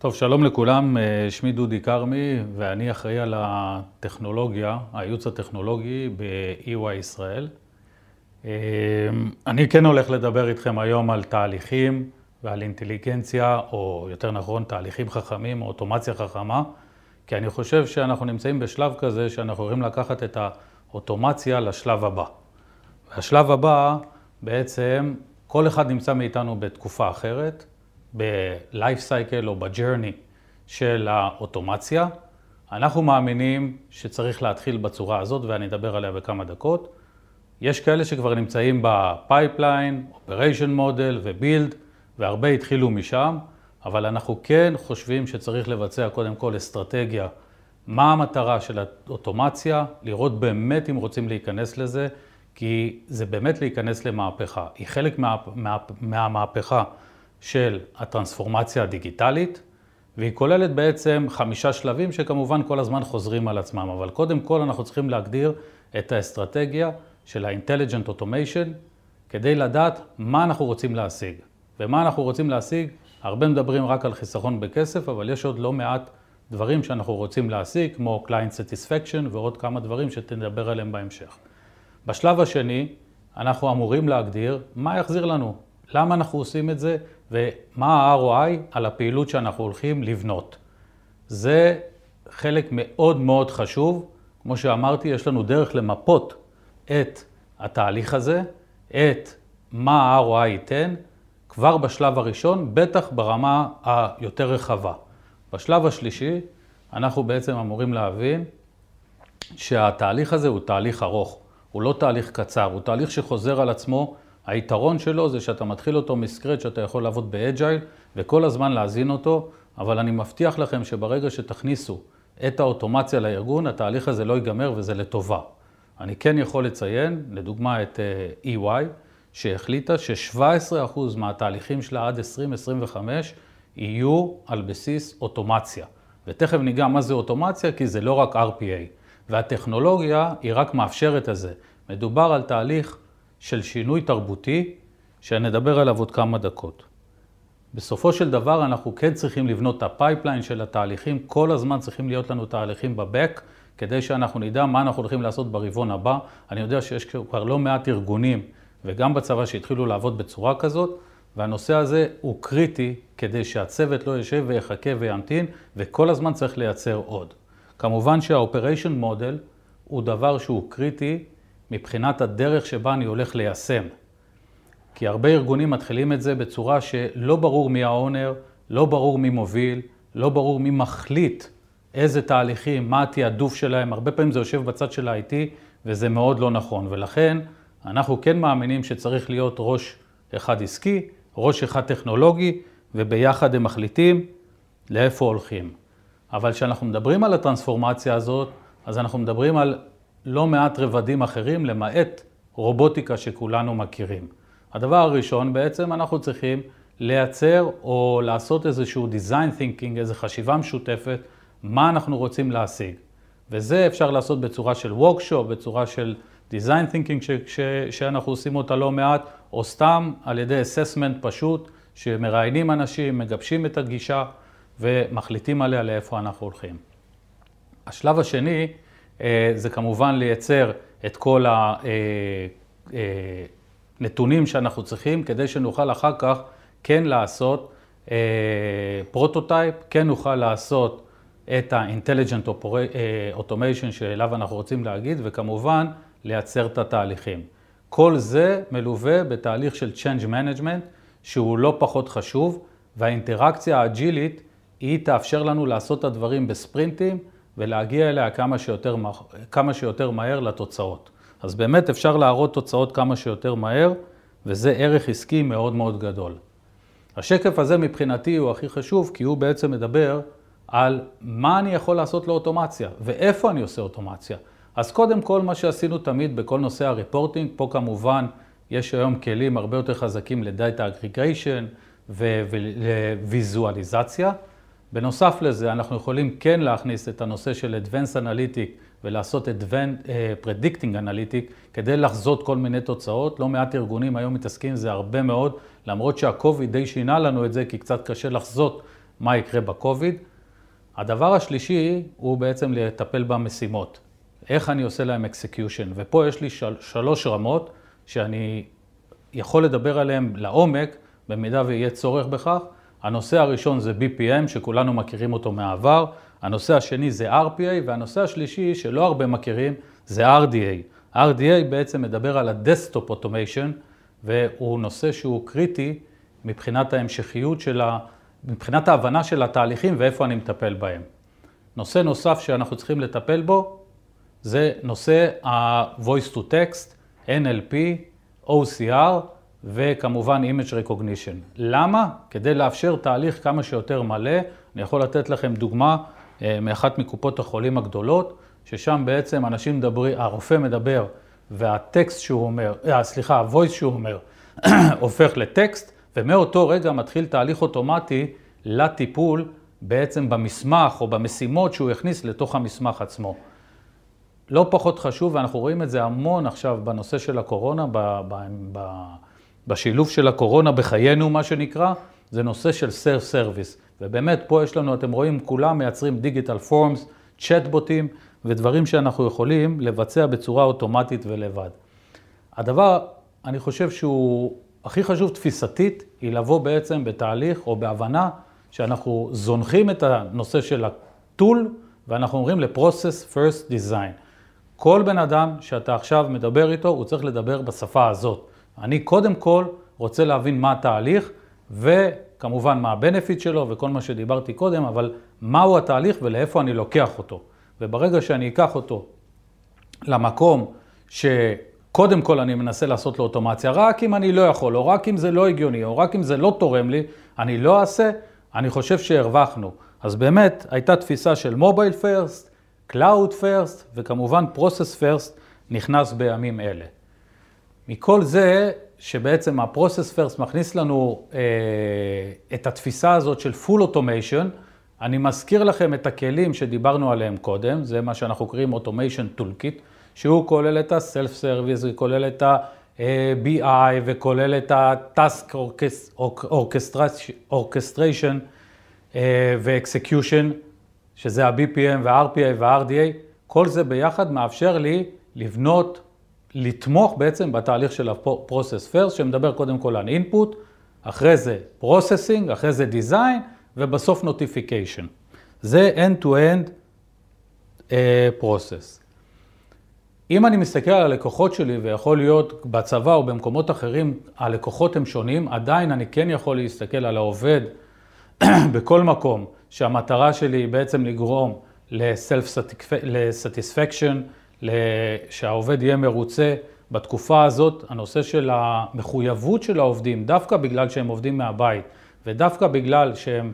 טוב, שלום לכולם, אה, שמי דודי כרמי ואני אחראי על הטכנולוגיה, הייעוץ הטכנולוגי ב-EY ישראל. אה, אני כן הולך לדבר איתכם היום על תהליכים ועל אינטליגנציה, או יותר נכון, תהליכים חכמים, או אוטומציה חכמה, כי אני חושב שאנחנו נמצאים בשלב כזה שאנחנו יכולים לקחת את האוטומציה לשלב הבא. והשלב הבא, בעצם, כל אחד נמצא מאיתנו בתקופה אחרת. ב-life cycle או ב-journey של האוטומציה. אנחנו מאמינים שצריך להתחיל בצורה הזאת, ואני אדבר עליה בכמה דקות. יש כאלה שכבר נמצאים ב-pipeline, operation model ו-build, והרבה התחילו משם, אבל אנחנו כן חושבים שצריך לבצע קודם כל אסטרטגיה, מה המטרה של האוטומציה, לראות באמת אם רוצים להיכנס לזה, כי זה באמת להיכנס למהפכה. היא חלק מה, מה, מהמהפכה של הטרנספורמציה הדיגיטלית, והיא כוללת בעצם חמישה שלבים שכמובן כל הזמן חוזרים על עצמם, אבל קודם כל אנחנו צריכים להגדיר את האסטרטגיה של ה-intelligent automation כדי לדעת מה אנחנו רוצים להשיג. ומה אנחנו רוצים להשיג, הרבה מדברים רק על חיסכון בכסף, אבל יש עוד לא מעט דברים שאנחנו רוצים להשיג, כמו client satisfaction ועוד כמה דברים שתדבר עליהם בהמשך. בשלב השני, אנחנו אמורים להגדיר מה יחזיר לנו, למה אנחנו עושים את זה ומה ה-ROI על הפעילות שאנחנו הולכים לבנות. זה חלק מאוד מאוד חשוב. כמו שאמרתי, יש לנו דרך למפות את התהליך הזה, את מה ה-ROI ייתן, כבר בשלב הראשון, בטח ברמה היותר רחבה. בשלב השלישי, אנחנו בעצם אמורים להבין שהתהליך הזה הוא תהליך ארוך, הוא לא תהליך קצר, הוא תהליך שחוזר על עצמו היתרון שלו זה שאתה מתחיל אותו מסקרט, שאתה יכול לעבוד באג'ייל וכל הזמן להזין אותו, אבל אני מבטיח לכם שברגע שתכניסו את האוטומציה לארגון, התהליך הזה לא ייגמר וזה לטובה. אני כן יכול לציין, לדוגמה את אה, EY, שהחליטה ש-17% מהתהליכים שלה עד 2025 יהיו על בסיס אוטומציה. ותכף ניגע מה זה אוטומציה, כי זה לא רק RPA. והטכנולוגיה היא רק מאפשרת את זה. מדובר על תהליך של שינוי תרבותי, שנדבר עליו עוד כמה דקות. בסופו של דבר אנחנו כן צריכים לבנות את ה pipeline של התהליכים, כל הזמן צריכים להיות לנו תהליכים ב back, כדי שאנחנו נדע מה אנחנו הולכים לעשות ברבעון הבא. אני יודע שיש כבר לא מעט ארגונים, וגם בצבא שהתחילו לעבוד בצורה כזאת, והנושא הזה הוא קריטי כדי שהצוות לא יושב ויחכה וימתין, וכל הזמן צריך לייצר עוד. כמובן שה-Operation Model הוא דבר שהוא קריטי מבחינת הדרך שבה אני הולך ליישם. כי הרבה ארגונים מתחילים את זה בצורה שלא ברור מי האונר, לא ברור מי מוביל, לא ברור מי מחליט איזה תהליכים, מה התעדוף שלהם, הרבה פעמים זה יושב בצד של ה-IT וזה מאוד לא נכון. ולכן אנחנו כן מאמינים שצריך להיות ראש אחד עסקי, ראש אחד טכנולוגי, וביחד הם מחליטים לאיפה הולכים. אבל כשאנחנו מדברים על הטרנספורמציה הזאת, אז אנחנו מדברים על לא מעט רבדים אחרים, למעט רובוטיקה שכולנו מכירים. הדבר הראשון, בעצם אנחנו צריכים לייצר או לעשות איזשהו design thinking, איזו חשיבה משותפת, מה אנחנו רוצים להשיג. וזה אפשר לעשות בצורה של workshop, בצורה של design thinking ש, ש, שאנחנו עושים אותה לא מעט, או סתם על ידי assessment פשוט, שמראיינים אנשים, מגבשים את הגישה ומחליטים עליה לאיפה אנחנו הולכים. השלב השני זה כמובן לייצר את כל הנתונים אה, אה, שאנחנו צריכים כדי שנוכל אחר כך כן לעשות prototype, כן נוכל לעשות את ה-intelligent automation שאליו אנחנו רוצים להגיע, וכמובן לייצר את התהליכים. כל זה מלווה בתהליך של Change Management שהוא לא פחות חשוב, והאינטראקציה האג'ילית היא תאפשר לנו לעשות את הדברים בספרינטים ולהגיע אליה כמה שיותר, כמה שיותר מהר לתוצאות. אז באמת אפשר להראות תוצאות כמה שיותר מהר, וזה ערך עסקי מאוד מאוד גדול. השקף הזה מבחינתי הוא הכי חשוב, כי הוא בעצם מדבר על מה אני יכול לעשות לאוטומציה, ואיפה אני עושה אוטומציה. אז קודם כל, מה שעשינו תמיד בכל נושא הריפורטינג, פה כמובן יש היום כלים הרבה יותר חזקים לדאטה אגריגיישן וויזואליזציה. בנוסף לזה, אנחנו יכולים כן להכניס את הנושא של Advanced Analytic ולעשות Advanced uh, Predicting Analytic כדי לחזות כל מיני תוצאות. לא מעט ארגונים היום מתעסקים עם זה הרבה מאוד, למרות שהקוביד די שינה לנו את זה, כי קצת קשה לחזות מה יקרה בקוביד. הדבר השלישי הוא בעצם לטפל במשימות. איך אני עושה להם execution. ופה יש לי של, שלוש רמות שאני יכול לדבר עליהן לעומק, במידה ויהיה צורך בכך. הנושא הראשון זה BPM, שכולנו מכירים אותו מהעבר. הנושא השני זה RPA, והנושא השלישי, שלא הרבה מכירים, זה RDA. RDA בעצם מדבר על ה-Desktop Automation, והוא נושא שהוא קריטי מבחינת ההמשכיות של ה... מבחינת ההבנה של התהליכים ואיפה אני מטפל בהם. נושא נוסף שאנחנו צריכים לטפל בו זה נושא ה-voice to text, NLP, OCR וכמובן image recognition. למה? כדי לאפשר תהליך כמה שיותר מלא. אני יכול לתת לכם דוגמה אה, מאחת מקופות החולים הגדולות, ששם בעצם אנשים מדברים, הרופא מדבר והטקסט שהוא אומר, אה, סליחה, ה-voice שהוא אומר, הופך לטקסט, ומאותו רגע מתחיל תהליך אוטומטי לטיפול בעצם במסמך או במשימות שהוא הכניס לתוך המסמך עצמו. לא פחות חשוב, ואנחנו רואים את זה המון עכשיו בנושא של הקורונה, ב, ב, ב, בשילוב של הקורונה בחיינו, מה שנקרא, זה נושא של self service. ובאמת, פה יש לנו, אתם רואים, כולם מייצרים digital forms, צ'טבוטים ודברים שאנחנו יכולים לבצע בצורה אוטומטית ולבד. הדבר, אני חושב שהוא הכי חשוב תפיסתית, היא לבוא בעצם בתהליך או בהבנה שאנחנו זונחים את הנושא של הטול ואנחנו אומרים ל-process first design. כל בן אדם שאתה עכשיו מדבר איתו, הוא צריך לדבר בשפה הזאת. אני קודם כל רוצה להבין מה התהליך, וכמובן מה ה-benefit שלו וכל מה שדיברתי קודם, אבל מהו התהליך ולאיפה אני לוקח אותו. וברגע שאני אקח אותו למקום שקודם כל אני מנסה לעשות לו אוטומציה, רק אם אני לא יכול, או רק אם זה לא הגיוני, או רק אם זה לא תורם לי, אני לא אעשה, אני חושב שהרווחנו. אז באמת הייתה תפיסה של mobile first, cloud first, וכמובן process first נכנס בימים אלה. מכל זה שבעצם ה-Process First מכניס לנו אה, את התפיסה הזאת של Full Automation, אני מזכיר לכם את הכלים שדיברנו עליהם קודם, זה מה שאנחנו קוראים Automation Toolkit, שהוא כולל את ה-Self-Service, וכולל את ה-BI, וכולל את ה-Task Orchestration אה, ו-Execution, שזה ה-BPM וה-RPA וה-RDA, כל זה ביחד מאפשר לי לבנות לתמוך בעצם בתהליך של ה-process first, שמדבר קודם כל על input, אחרי זה processing, אחרי זה design, ובסוף notification. זה end-to-end uh, process. אם אני מסתכל על הלקוחות שלי, ויכול להיות בצבא או במקומות אחרים, הלקוחות הם שונים, עדיין אני כן יכול להסתכל על העובד בכל מקום, שהמטרה שלי היא בעצם לגרום ל-self-satisfaction, שהעובד יהיה מרוצה. בתקופה הזאת, הנושא של המחויבות של העובדים, דווקא בגלל שהם עובדים מהבית, ודווקא בגלל שהם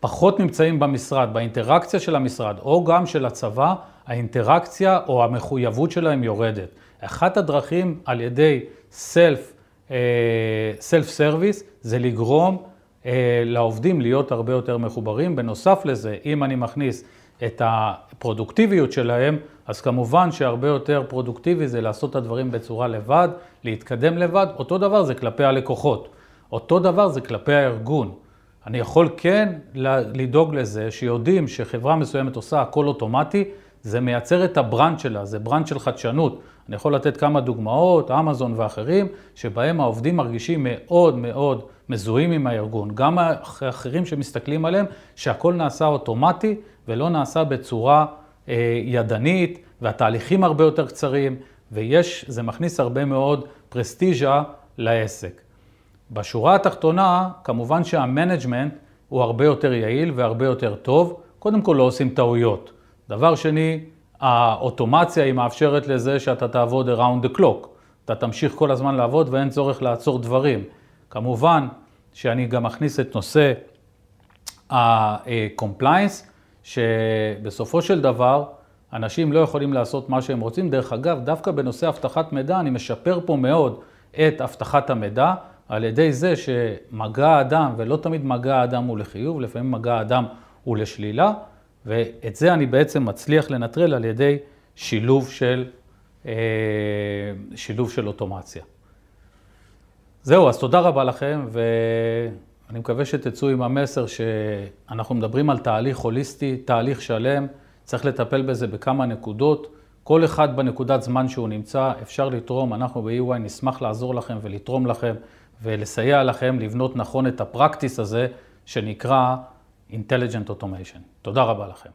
פחות נמצאים במשרד, באינטראקציה של המשרד, או גם של הצבא, האינטראקציה או המחויבות שלהם יורדת. אחת הדרכים על ידי סלף, סלף סרוויס, זה לגרום אה, לעובדים להיות הרבה יותר מחוברים. בנוסף לזה, אם אני מכניס את הפרודוקטיביות שלהם, אז כמובן שהרבה יותר פרודוקטיבי זה לעשות את הדברים בצורה לבד, להתקדם לבד. אותו דבר זה כלפי הלקוחות. אותו דבר זה כלפי הארגון. אני יכול כן לדאוג לזה שיודעים שחברה מסוימת עושה הכל אוטומטי, זה מייצר את ה brand שלה, זה brand של חדשנות. אני יכול לתת כמה דוגמאות, אמזון ואחרים, שבהם העובדים מרגישים מאוד מאוד מזוהים עם הארגון. גם האחרים שמסתכלים עליהם, שהכל נעשה אוטומטי ולא נעשה בצורה אה, ידנית, והתהליכים הרבה יותר קצרים, ויש, זה מכניס הרבה מאוד פרסטיז'ה לעסק. בשורה התחתונה, כמובן שה management הוא הרבה יותר יעיל והרבה יותר טוב. קודם כל לא עושים טעויות. דבר שני, האוטומציה היא מאפשרת לזה שאתה תעבוד around the clock. אתה תמשיך כל הזמן לעבוד ואין צורך לעצור דברים. כמובן שאני גם אכניס את נושא ה-compliance, שבסופו של דבר אנשים לא יכולים לעשות מה שהם רוצים. דרך אגב, דווקא בנושא אבטחת מידע אני משפר פה מאוד את אבטחת המידע על ידי זה שמגע האדם, ולא תמיד מגע האדם הוא לחיוב, לפעמים מגע האדם הוא לשלילה, ואת זה אני בעצם מצליח לנטרל על ידי שילוב של, אה, שילוב של אוטומציה. זהו, אז תודה רבה לכם, אני מקווה שתצאו עם המסר שאנחנו מדברים על תהליך הוליסטי, תהליך שלם, צריך לטפל בזה בכמה נקודות. כל אחד בנקודת זמן שהוא נמצא, אפשר לתרום, אנחנו ב-EY נשמח לעזור לכם ולתרום לכם ולסייע לכם לבנות נכון את הפרקטיס הזה שנקרא Intelligent Automation. תודה רבה לכם.